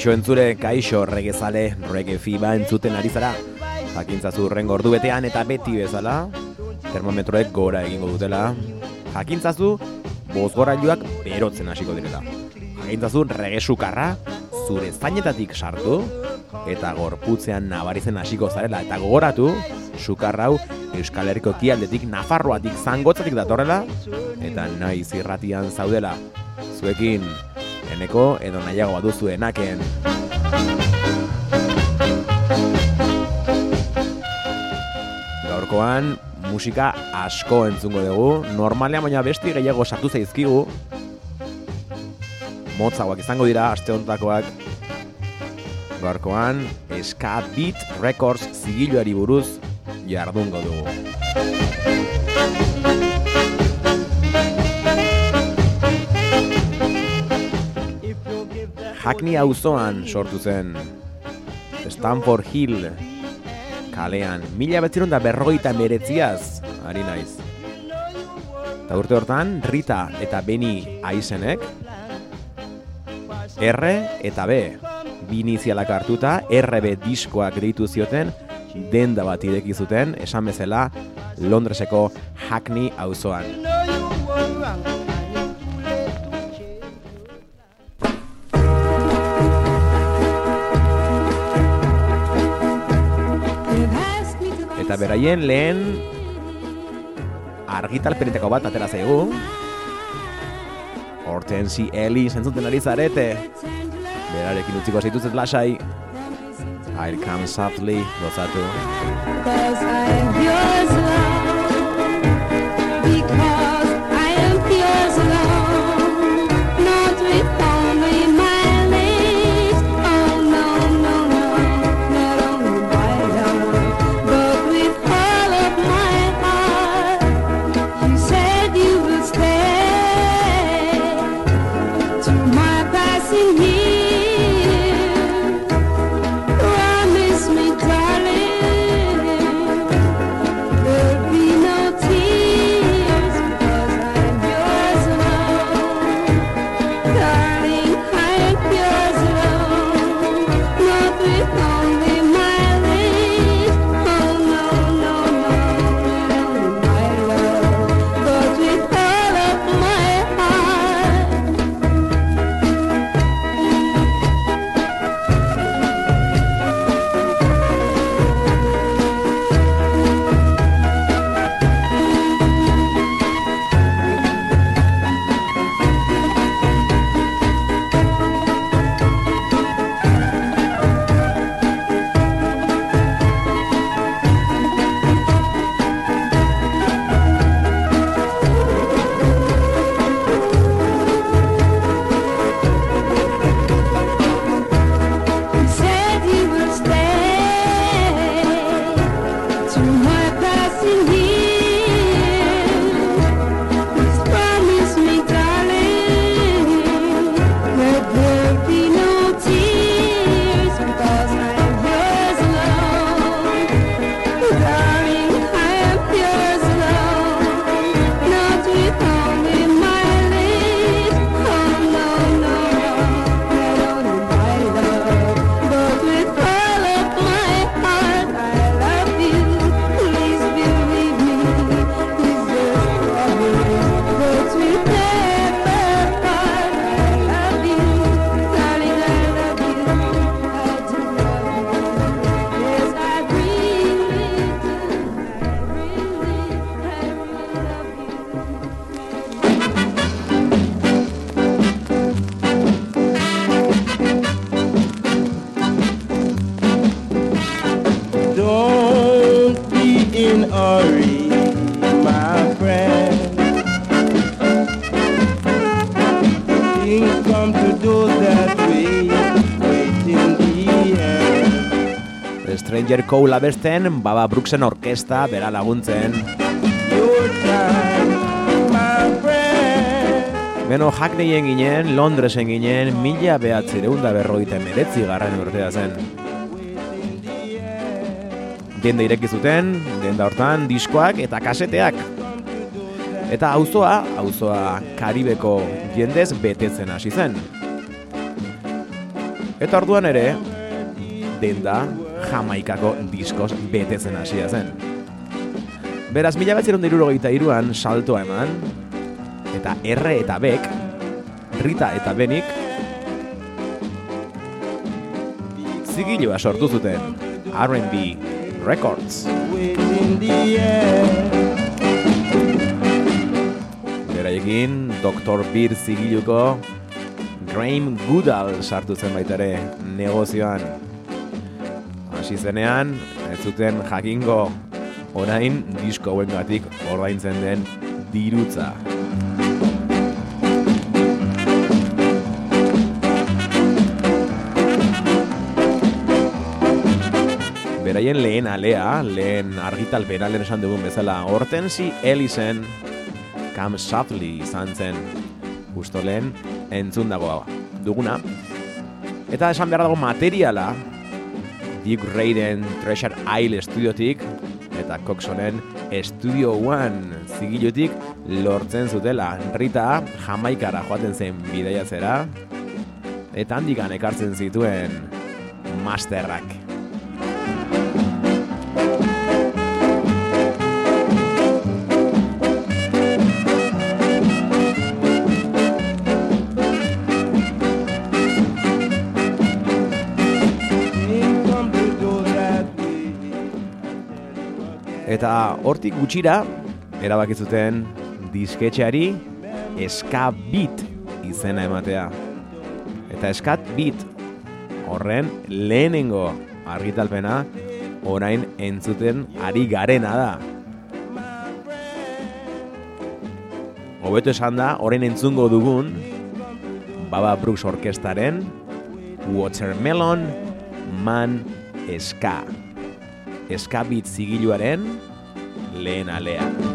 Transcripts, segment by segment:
Kaixo entzure, kaixo regezale, rege fiba entzuten ari zara. Jakintzazu rengo ordu betean eta beti bezala, termometroek gora egingo dutela. Jakintzazu, bozgorailuak berotzen hasiko direla. Jakintzazu rege sukarra, zure zainetatik sartu, eta gorputzean nabarizen hasiko zarela. Eta gogoratu, sukarra hau Euskal Herriko kialdetik, Nafarroatik, zangotzatik datorrela, eta naiz irratian zaudela. Zuekin, eneko edo nahiago baduzu enaken. Gaurkoan musika asko entzungo dugu, normalean baina besti gehiago sartu zaizkigu. Motzagoak izango dira aste hontakoak. Gaurkoan Ska Beat Records zigiluari buruz jardungo dugu. Hackney auzoan sortu zen Stanford Hill kalean mila betzirun da berrogeita meretziaz ari naiz. Eta urte hortan Rita eta Beni Aizenek R eta B bi hartuta RB diskoak deitu zioten denda bat ireki zuten esan bezala Londreseko Hackney auzoan. Eta beraien lehen argitalpenetako bat atera zaigu. Hortensi Eli zentzuten ari zarete. Berarekin utziko zaituzet lasai. I'll come softly, gozatu. Cole abesten, Baba Brooksen orkesta bera laguntzen. Beno, Hackneyen ginen, Londresen ginen, mila behatzireun da berroita emeretzi garren urtea zen. Denda ireki zuten, denda hortan diskoak eta kaseteak. Eta auzoa, auzoa Karibeko jendez betetzen hasi zen. Eta orduan ere, denda Jamaikako diskoz betetzen hasia zen. Beraz, mila betzerun irurogeita iruan saltoa eman, eta R eta Bek, Rita eta Benik, zigiloa sortu zuten, R&B Records. Beraiekin, Dr. Beer zigiluko Graham Goodall sartu zen baita ere negozioan. Hasi zenean, ez zuten jakingo orain disko hauengatik ordaintzen den dirutza. Beraien lehen alea, lehen argitalpena lehen esan dugun bezala, Hortensi Ellisen Come Softly izan zen justo lehen entzun dago duguna. Eta esan behar dago materiala Dick Raiden Treasure Isle estudiotik eta Coxonen Studio One zigilutik lortzen zutela. Rita Jamaikara joaten zen bidaiatzera eta handikan ekartzen zituen masterrak. Eta hortik gutxira, erabaki zuten disketxeari Ska Beat izena ematea. Eta Skat Beat horren lehenengo argitalpena orain entzuten ari garena da. Hobeto esan da, orain entzungo dugun Baba Brooks orkestaren Watermelon Man Ska. Ska Beat zigiluaren lehen alea.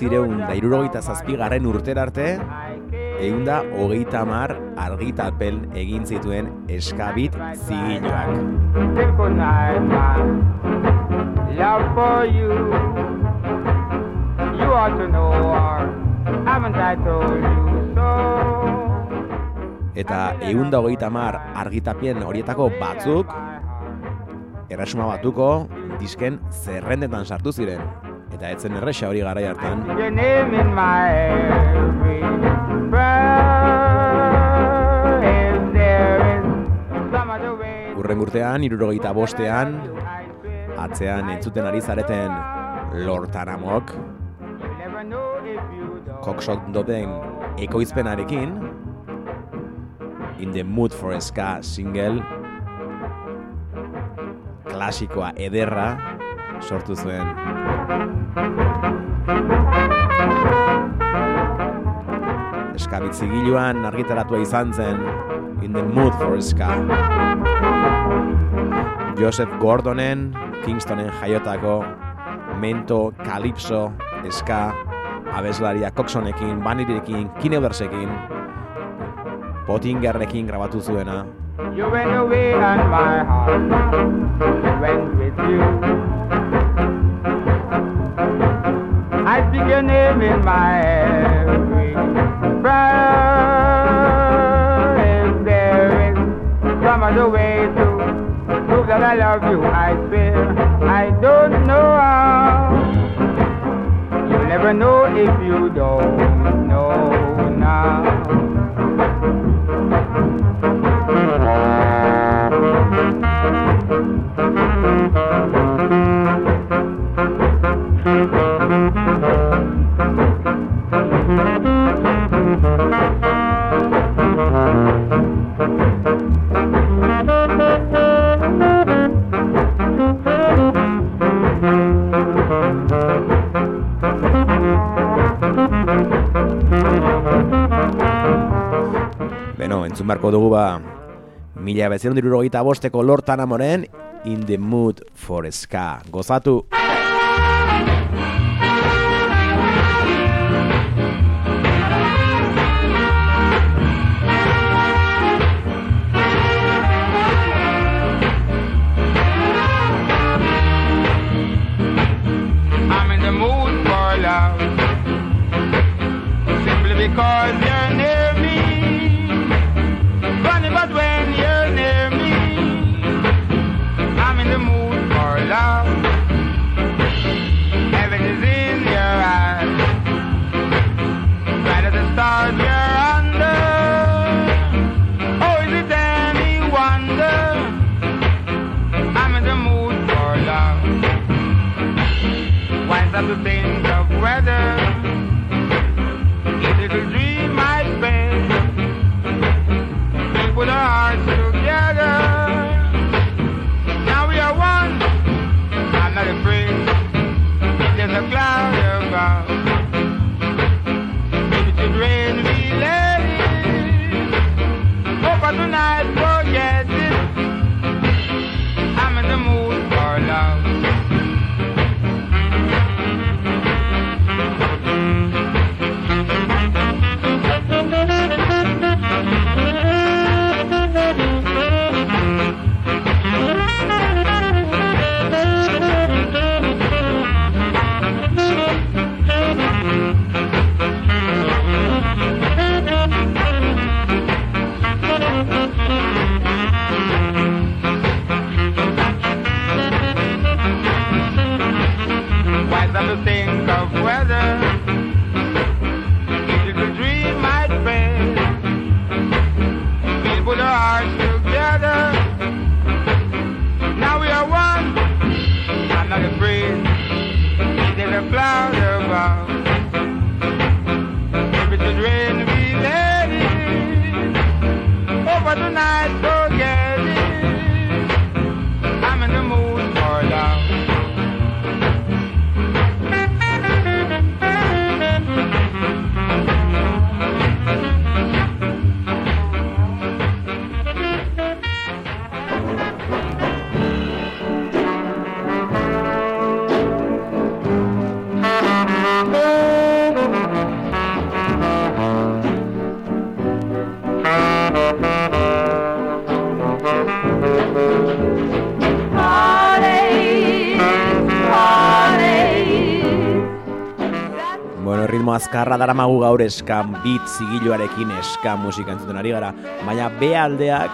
Mila behatzireun da irurogeita zazpigarren urtera arte, eunda hogeita hamar argitalpen egin zituen eskabit zigiloak. Love for you. You ought to know, or haven't I told you so? Eta eunda hogeita hamar argitapien horietako batzuk, erresuma batuko disken zerrendetan sartu ziren. Eta etzen erresa hori garai hartan. Urren urtean, irurogeita bostean, atzean entzuten ari zareten lortaramok, koksok doten ekoizpenarekin, In the Mood for Ska single, klasikoa ederra sortu zuen. Eskabitzigiluan argitaratua izan zen In the Mood for Ska. Joseph Gordonen, Kingstonen jaiotako Mento, Calypso, Ska, abeslaria Coxonekin, Vanityrekin, Kineudersekin, Pottingerrekin grabatu zuena. You went away and my heart went with you. Speak your name in my every prayer. If there is some other way to prove that I love you, I swear I don't know how. You'll never know if you don't know now. Entzun beharko dugu ba, mila bezion dirurogeita bosteko lortan amoren, In the Mood for Ska. Gozatu! Ritmo azkarra daramagu gaur eskan beat zigiluarekin eska musika entzuten ari gara, baina B aldeak,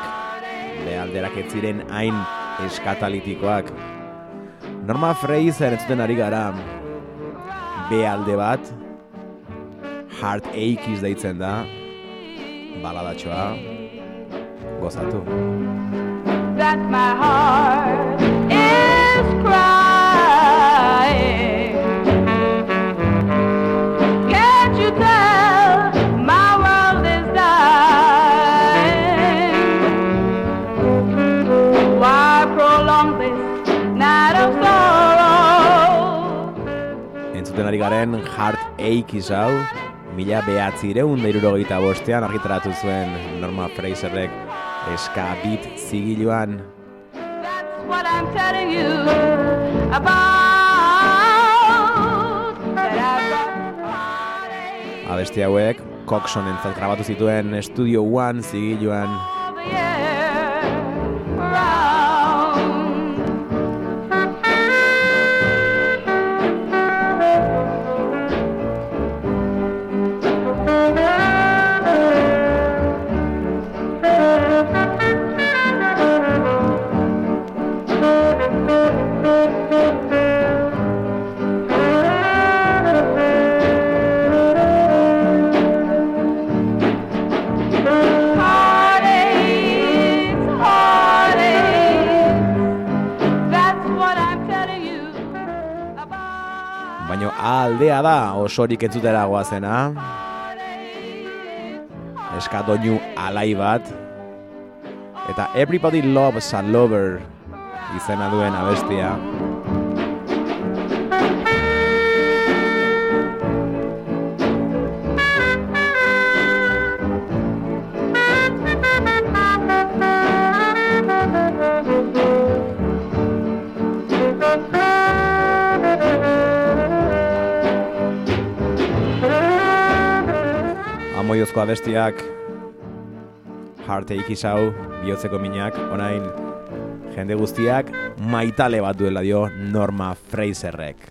B alderak ez ziren hain eskatalitikoak. Norma Fraser entzuten ari gara, B alde bat, Heart Aches deitzen da, baladatxoa, gozatu. that my heart garen Heart Aches hau, mila behatzireun deirurogeita bostean argitaratu zuen Norma Fraserrek eska beat zigiluan. That's what I'm telling you about. Abesti hauek Coxon entzat grabatu zituen Studio One zigiluan Da osorik entzutera goazena. Eska doinu alai bat. Eta Everybody Loves a Lover izena duen abestia abestiak Heartache hau bihotzeko minak orain jende guztiak maitale bat duela dio Norma Fraserrek.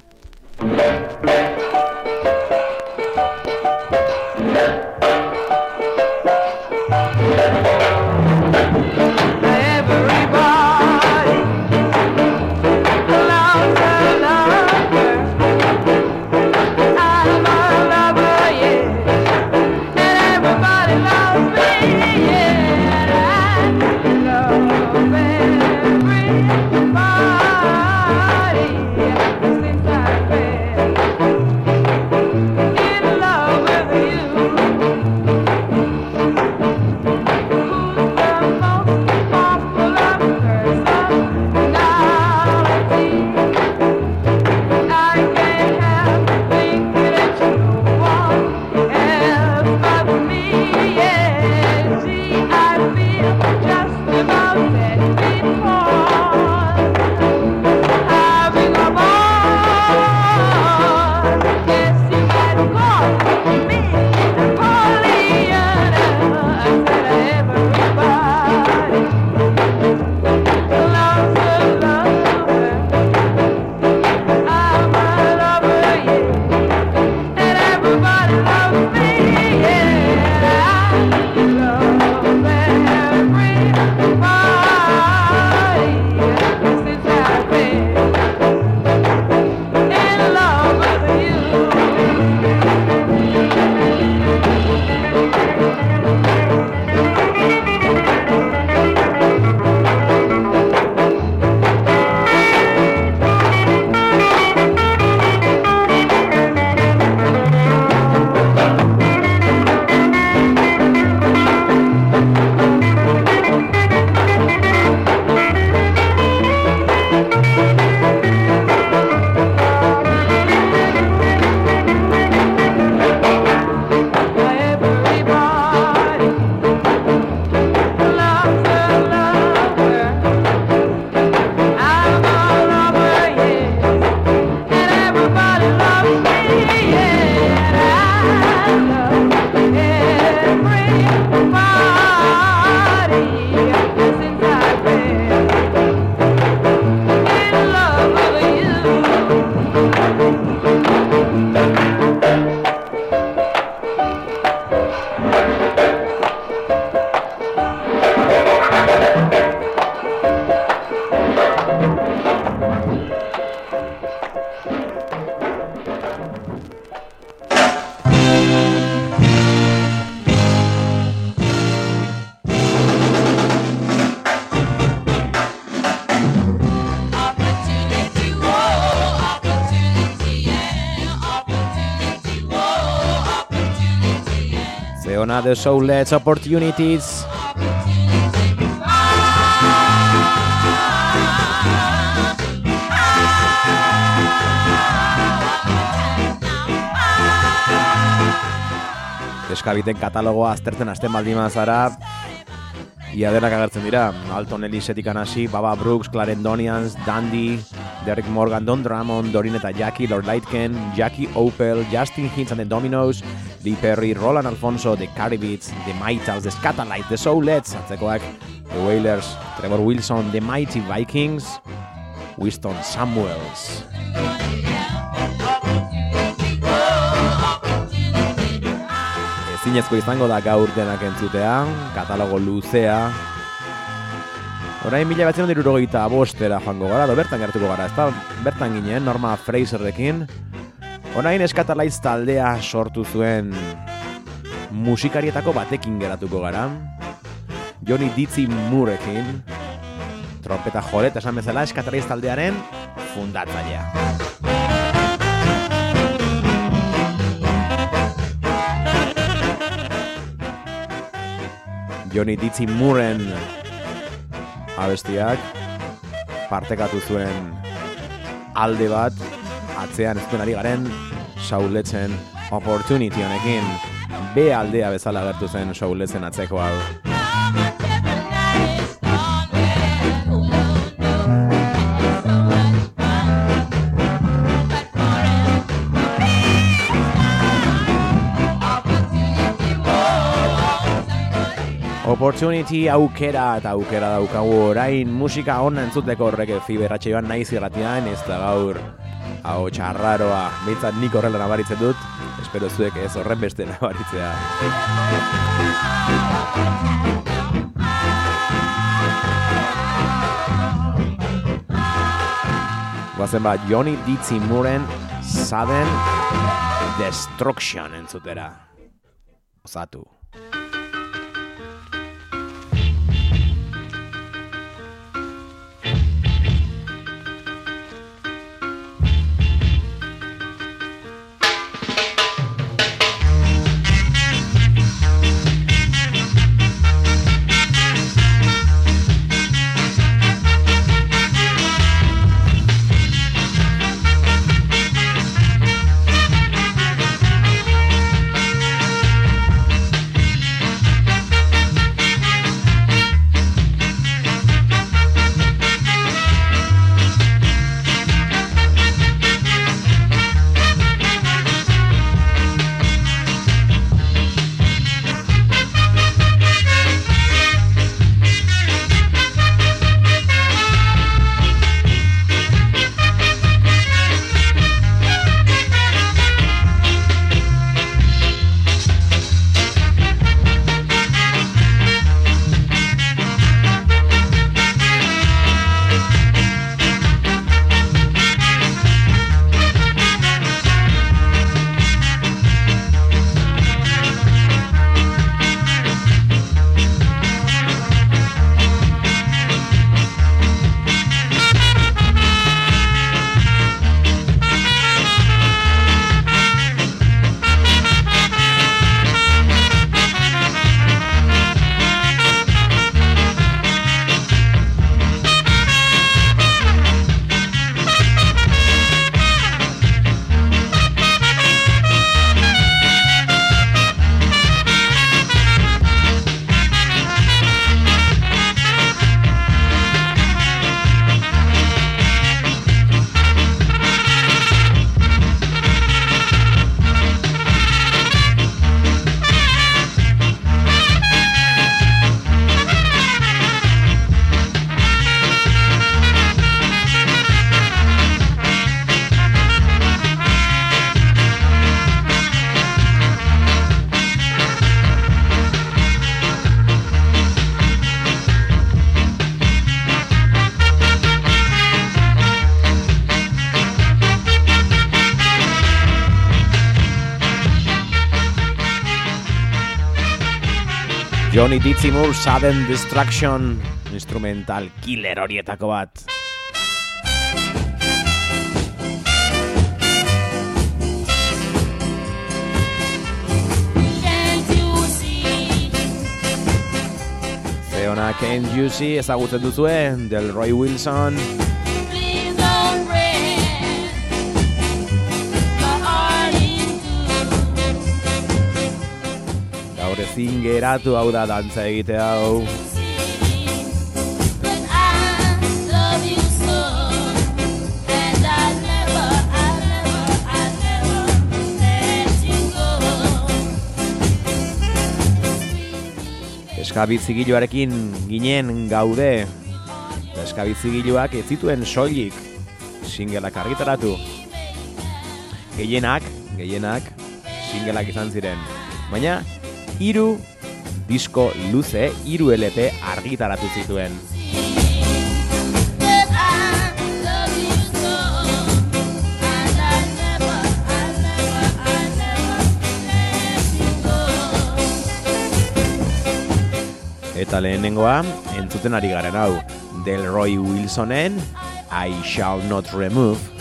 The Soulets Opportunities. Eskabiten katalogoa aztertzen hasten baldin zara, ia denak agertzen dira. Alton Elisetik hasi, Baba Brooks, Clarendonians, Dandy, Derek Morgan, Don Drummond, Dorin eta Jackie, Lord Lightken, Jackie Opel, Justin Hintz and the Dominoes, Lee Perry, Roland Alfonso, The Caribbeats, The Mitals, The Scatalites, The Soulets, atzekoak, The Wailers, Trevor Wilson, The Mighty Vikings, Winston Samuels. Ezinezko izango da gaur denak entzutea, katalogo luzea. Orain mila batzen dirurogeita bostera joango gara, do bertan gertuko gara, ezta bertan ginen, Norma Fraserrekin. Orain eskatalaiz taldea sortu zuen musikarietako batekin geratuko gara. Johnny Dizzy Moorekin, trompeta joret esan bezala eskatalaiz taldearen fundatzailea. Johnny Dizzy Mooren abestiak partekatu zuen alde bat atzean ez duen ari garen sauletzen opportunity honekin B aldea bezala gertu zen sauletzen atzeko hau. Opportunity aukera eta aukera daukagu. Orain musika hona entzuteko horrek fiberratxe joan naiz irratian ez da gaur hau txarraroa. Bintzat nik horrela nabaritzen dut espero zuek ez horren beste nabaritzea. Guazen ba, Johnny Dizzy Mooren Sudden Destruction entzutera. Osatu Johnny Sudden Destruction instrumental killer horietako bat. Zeona Can't You See ezagutzen duzuen Delroy Wilson Delroy Wilson ezin geratu hau da dantza egite hau. Eskabitzigiluarekin ginen gaude Eta Eskabitzigiluak ez zituen soilik. Singelak argitaratu. Gehienak, gehienak Singelak izan ziren. Baina hiru disko luze, hiru LP argitaratu zituen. Eta lehenengoa, entzuten ari garen hau Delroy Wilsonen I Shall Not Remove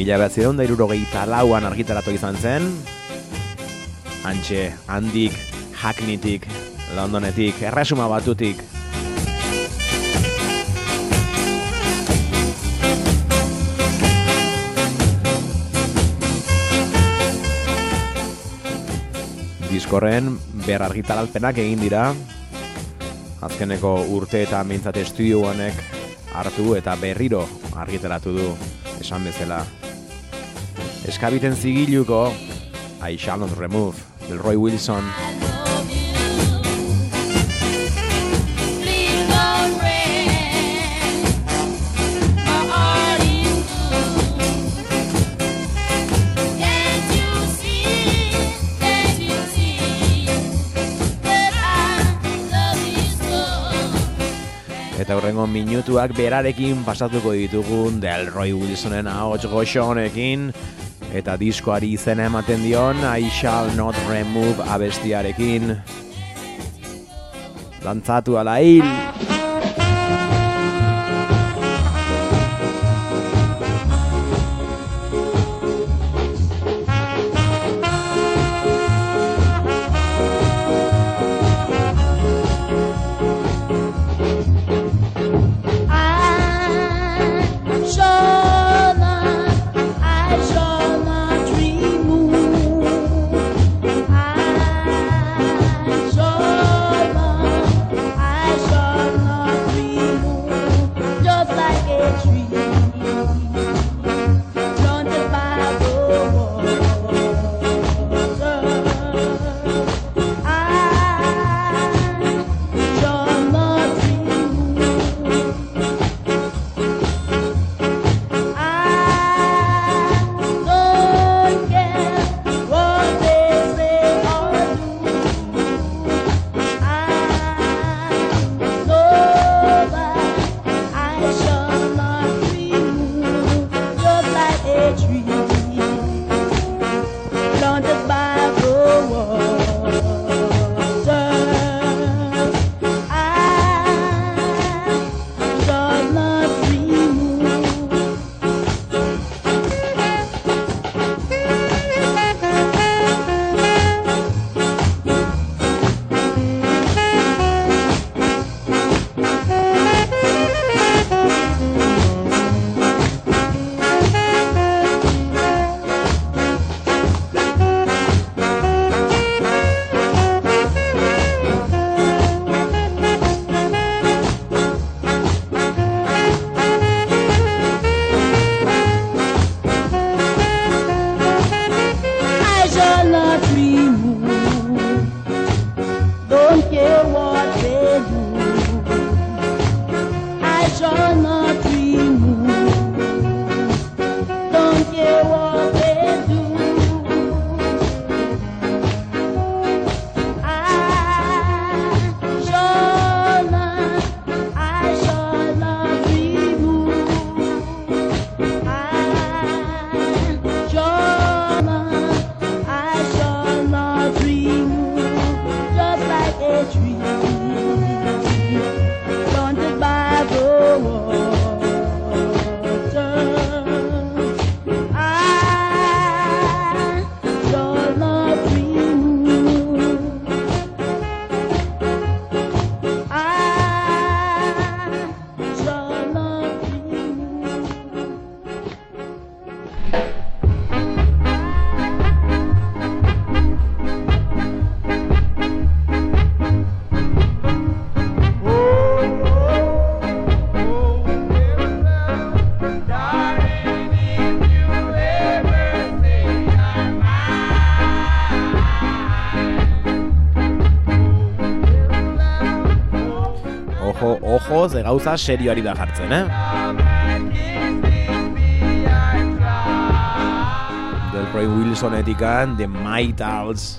Mila behatzireun da irurogeita lauan argitaratu izan zen. Antxe, handik, Hackneytik, Londonetik, erresuma batutik. Diskorren ber argitaralpenak egin dira. Azkeneko urte eta mintzat estudio honek hartu eta berriro argitaratu du esan bezala. Eskabiten zigiluko I Shall Not Remove del Roy Wilson? Eta hurrengo minutuak berarekin pasatuko ditugun del Roy Wilsonen ahots goxonekin eta diskoari izena ematen dion I Shall Not Remove abestiarekin Dantzatu ala hil! Ojo, ze gauza serioari da jartzen, eh? Delroy Wilsonetikan, The Mitals.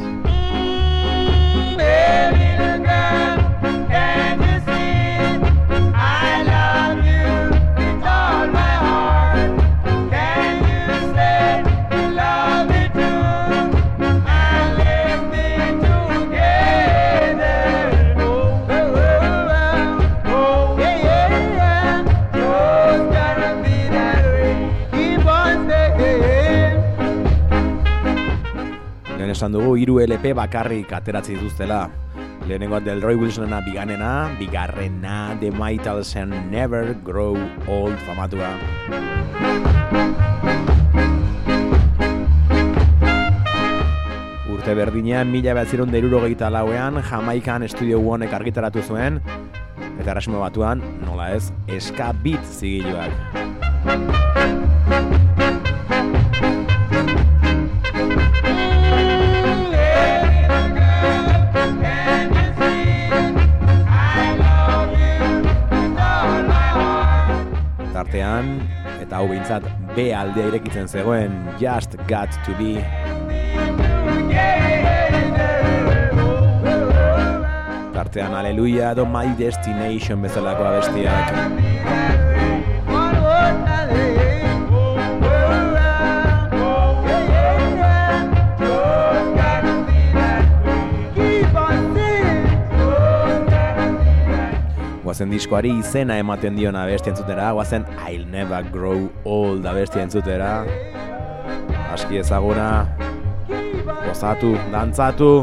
Esan dugu, hiru LP bakarrik ateratzi dituztela. Lehenengoa Delroy Wilsonena biganena, bigarrena The Mitals and Never Grow Old famatua. Urte berdinean, mila behatziron derurogeita lauean, Jamaikan Studio Onek argitaratu zuen, eta erresmo batuan, nola ez, eska beat zigiluak. Tartean, eta hau behintzat B aldea irekitzen zegoen Just Got To Be. Tartean Aleluia edo My Destination bezalako abestiak Guazen diskoari izena ematen dion abesti entzutera, guazen I'll Never Grow Old abesti entzutera. Aski ezaguna, gozatu, dantzatu.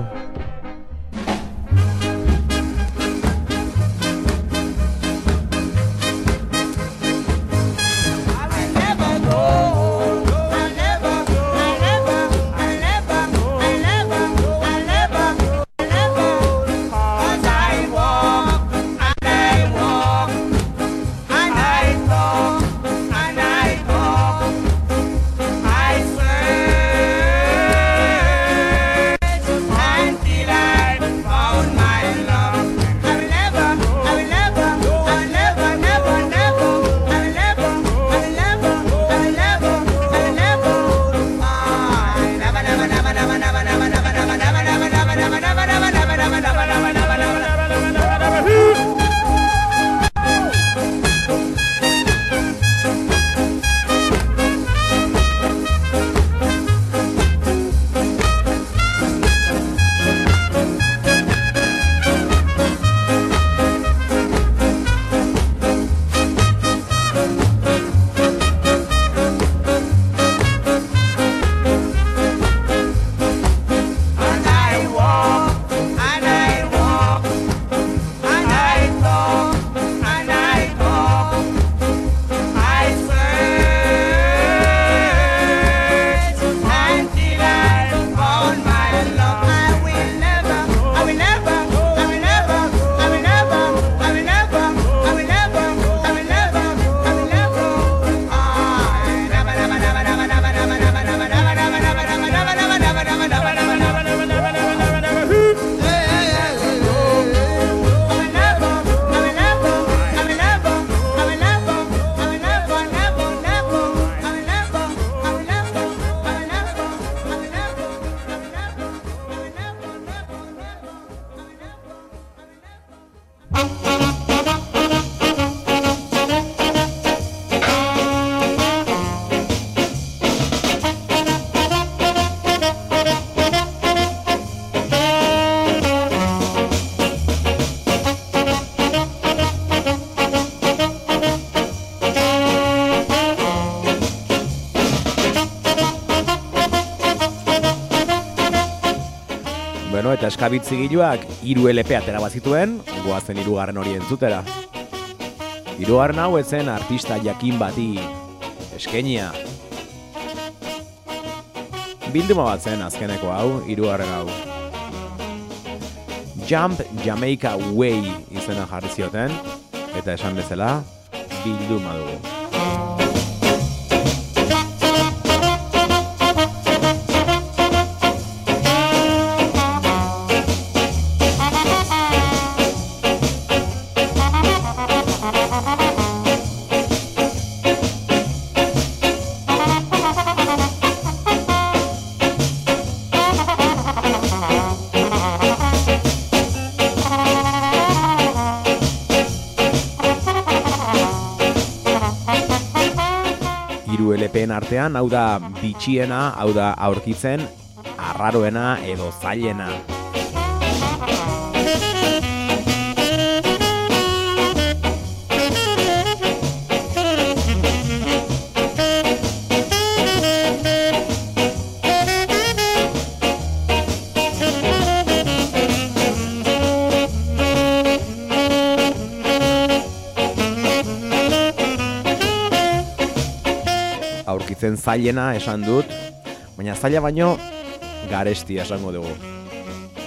Bueno, eta eskabitzigiluak hiru LP atera bazituen, goazen hirugarren hori entzutera. Hirugarren hau ezen artista jakin bati eskenia. Bilduma bat zen azkeneko hau, hirugarren hau. Jump Jamaica Way izena jarri zioten, eta esan bezala, bilduma dugu. LPen artean, hau da bitxiena, hau da aurkitzen, arraroena edo zailena. Aurkitzen zailena esan dut, baina zaila baino garesti esango dugu.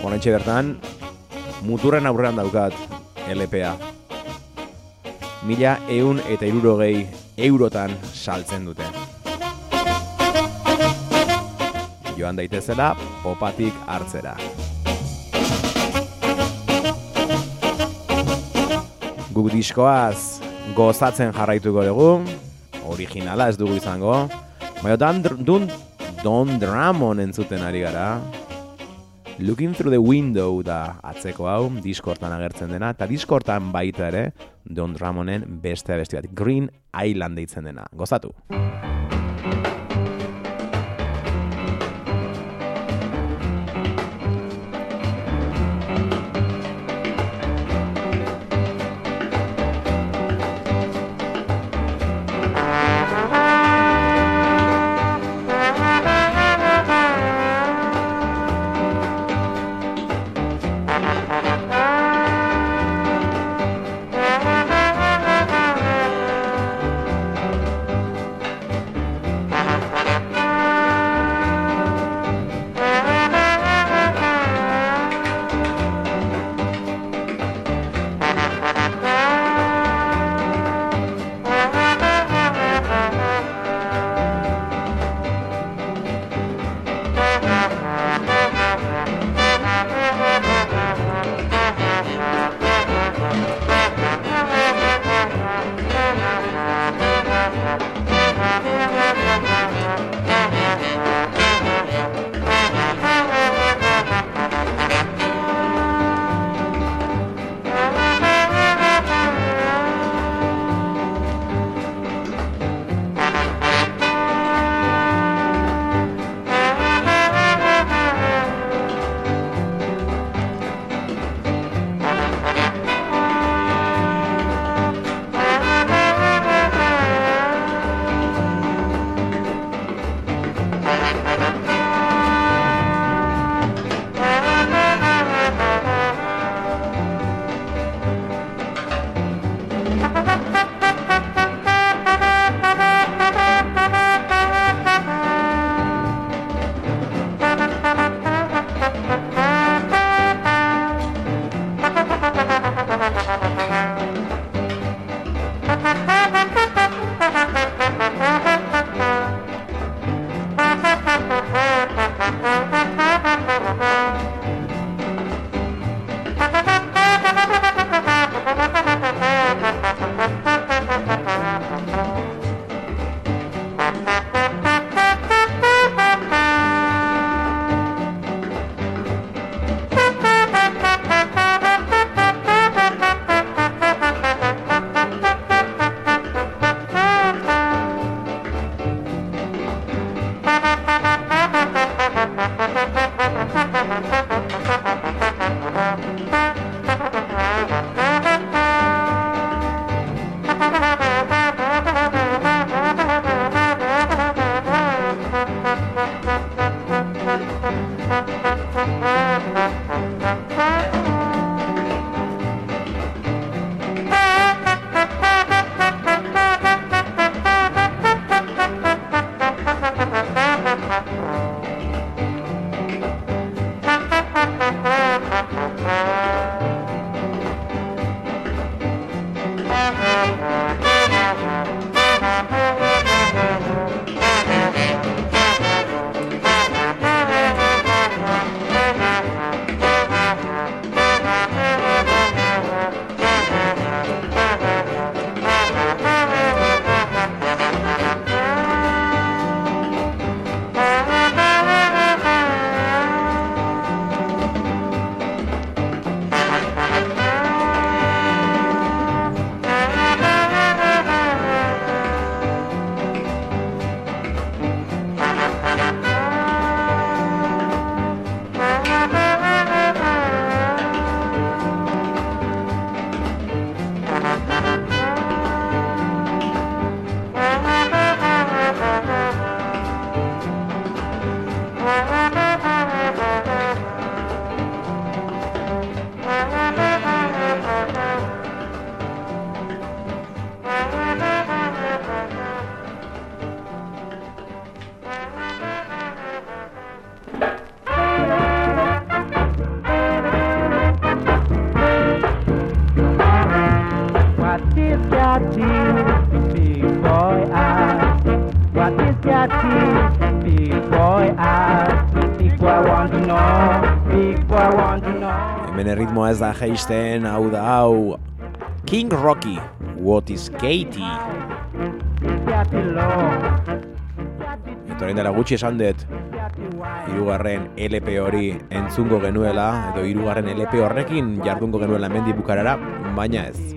Horrentxe bertan, muturren aurrean daukat LPA. Mila eun eta irurogei eurotan saltzen dute. Joan daitezela, popatik hartzera. Guk diskoaz gozatzen jarraituko dugu, originala ez dugu izango. Baina dan, dun, Don Dramon entzuten ari gara. Looking Through the Window da atzeko hau, diskortan agertzen dena, eta diskortan baita ere, Don Dramonen beste beste bat, Green Island deitzen dena. Gozatu! Erritmoa ez da jaisten, hau da hau. King Rocky, What is Katie? Eta orain dela gutxi esan dut, hirugarren LP hori entzungo genuela, edo hirugarren LP horrekin jardungo genuela mendi bukarara, baina ez.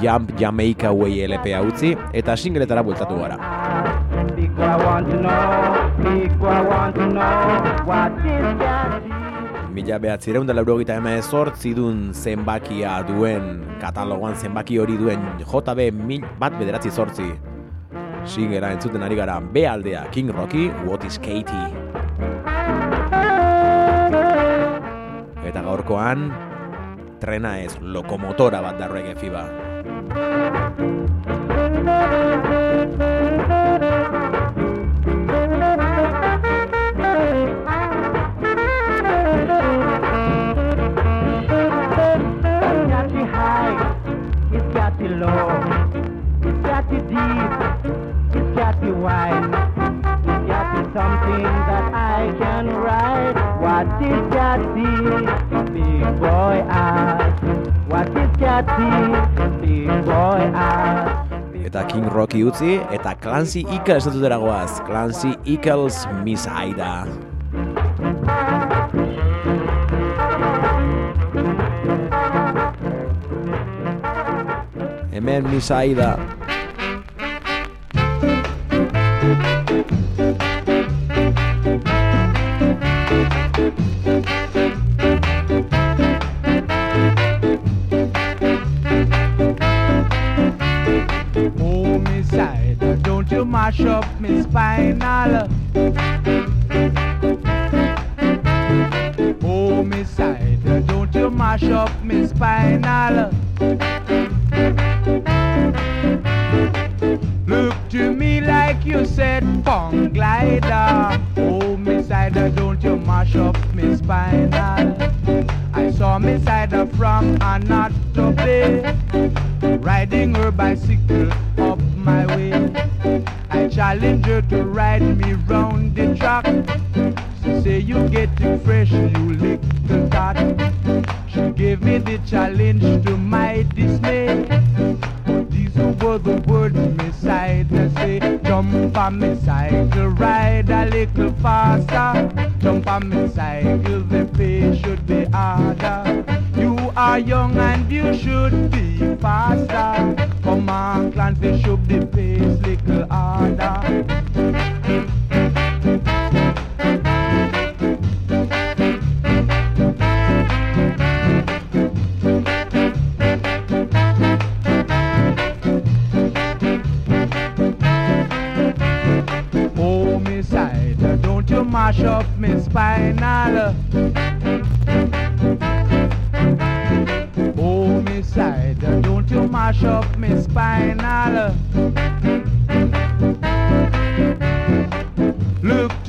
Jump Jamaica Way LP utzi eta singletara bueltatu gara. Mila behatzireun da laurogeita emezortzi dun zenbakia duen, katalogoan zenbaki hori duen JB mil bat bederatzi zortzi. Singera entzuten ari gara, B aldea King Rocky, What is Katie? Eta gaurkoan, trena ez, lokomotora bat da reggae fiba. You wide, it's got you something that I can write. What is got the big boy ask? What is got the big boy ask? Eta King Rocky utzi, eta Clancy Eccles dutera goaz. Clancy Eccles Miss Aida. Hemen Miss Aida. Mash up me spinal.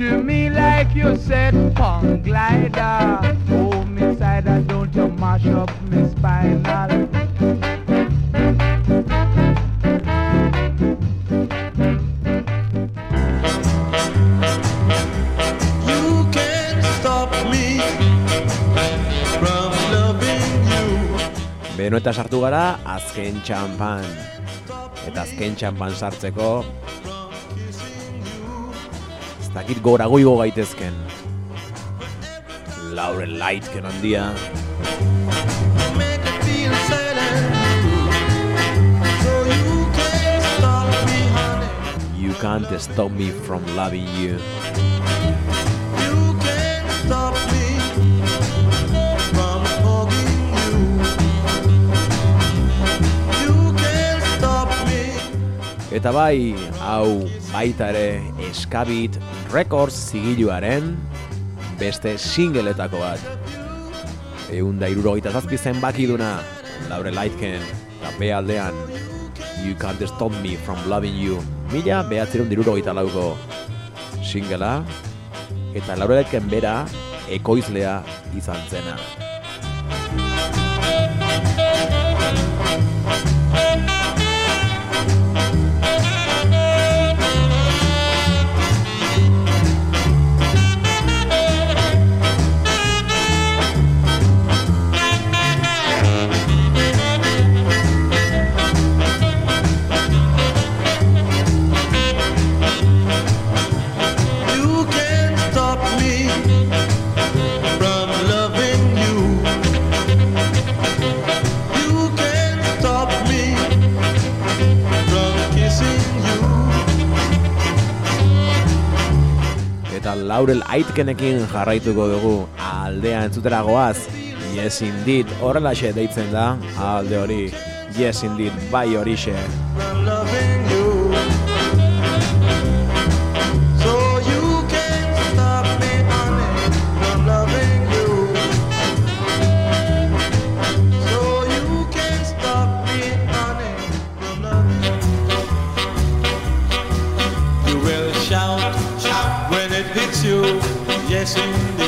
To me like you said pong glider. Oh, me side, don't you mash up me spinal. You can't stop me from loving you. Beno eta sartu gara, azken txampan. Eta azken txampan sartzeko, dakit gora goigo gaitezken. Laurel Lightken handia, you can't stop me, from loving you. You can't stop me. Eta bai, hau baita ere Eskabit Records zigiluaren beste singletako bat. Egun da irurogeita zazpi zenbaki duna, Laure Lightken, eta B aldean, You Can't Stop Me From Loving You, mila behatzeron dirurogeita lauko singela, eta Laure Lightken bera ekoizlea izan zena. Laurel Aitkenekin jarraituko dugu. Aldea entzutera goaz Yes Indeed. Horrelaxe deitzen da alde hori Yes Indeed bai horixe. blessing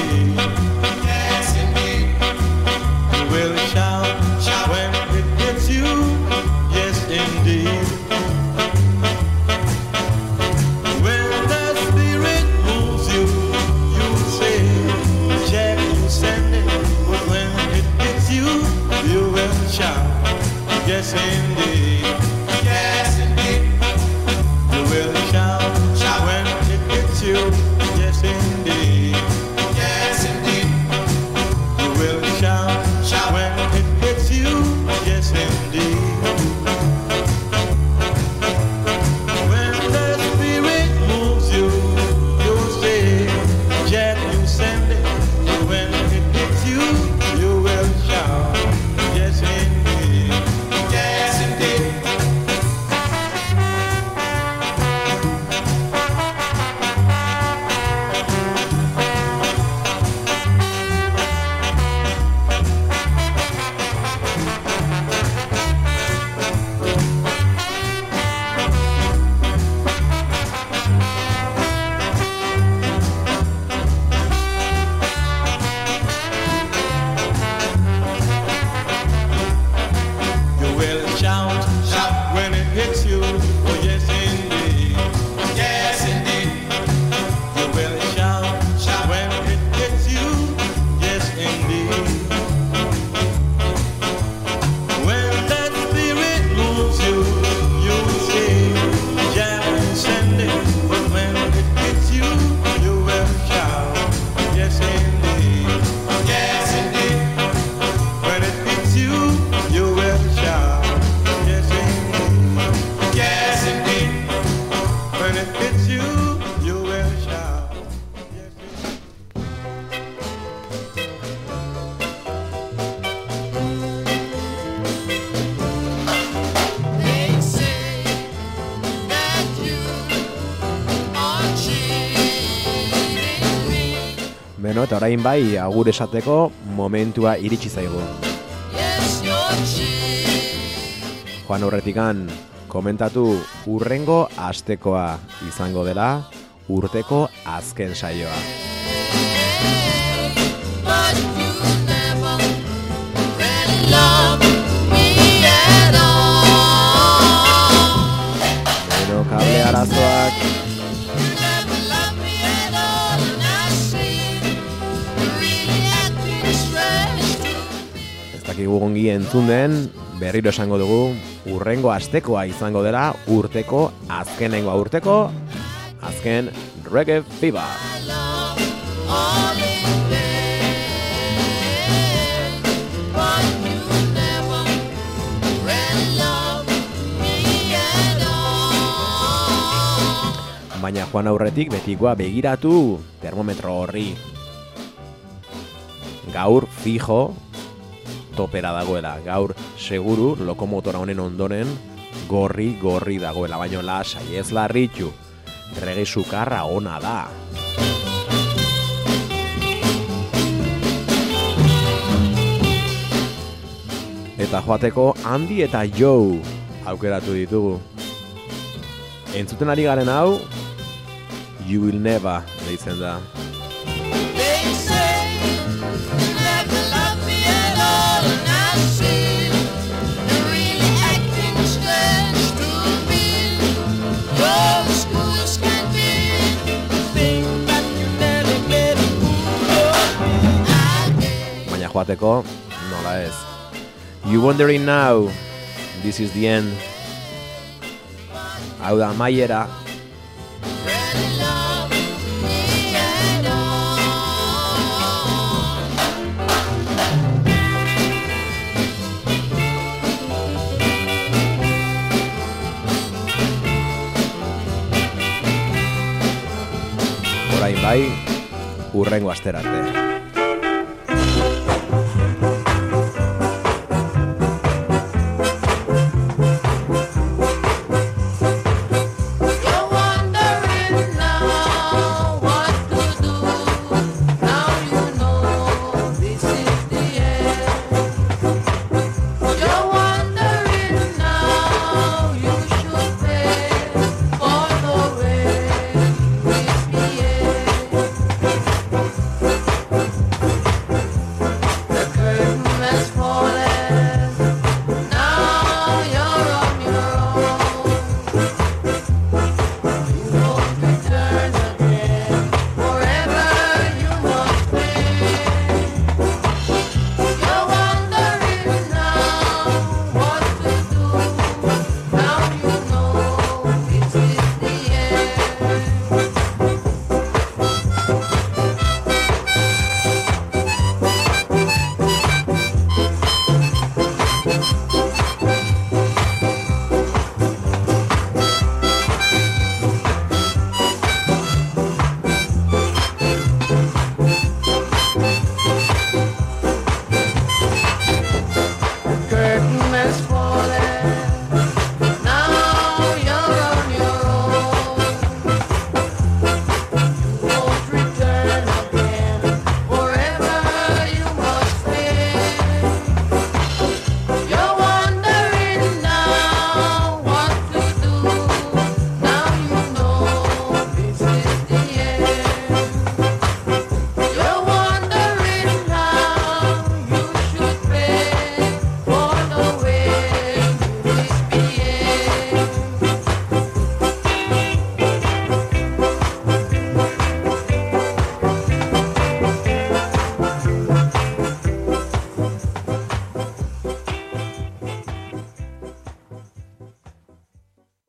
bain bai agur esateko momentua iritsi zaigu. Joan horretikan, komentatu urrengo astekoa izango dela urteko azken saioa. Gero kable arazoak dakigu ongi entzun den, berriro esango dugu, urrengo astekoa izango dela urteko, azkenengo urteko, azken Reggae Fiba. Baina joan aurretik betikoa begiratu termometro horri. Gaur fijo topera dagoela. Gaur, seguru, lokomotora honen ondoren, gorri, gorri dagoela. Baina lasai, ez larritu, rege sukarra ona da. Eta joateko handi eta Joe aukeratu ditugu. Entzuten ari garen hau, You Will Never deitzen da. joateko, nola ez. You wondering now, this is the end. Hau da, maiera, orain bai, urrengo asterarte.